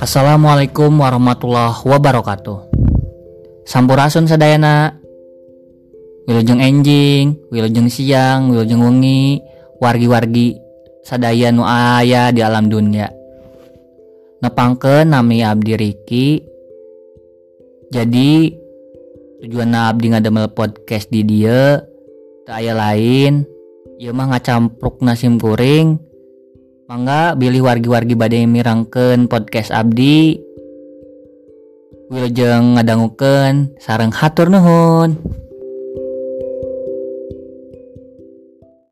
Assalamualaikum warahmatullahi wabarakatuh. Sampurasun sadayana. Wilujeng enjing, wilujeng siang, wilujeng wengi, wargi-wargi sadaya nu aya di alam dunia. Nepangkeun nami Abdi Riki. Jadi tujuan Abdi ngademel podcast di dia tak aya lain ieu mah ngacampruk nasim kuring mangga Billy wargi-wargi badai mirangken podcast Abdi. Wiljeng ngadangguken sarang hatur Nuhun.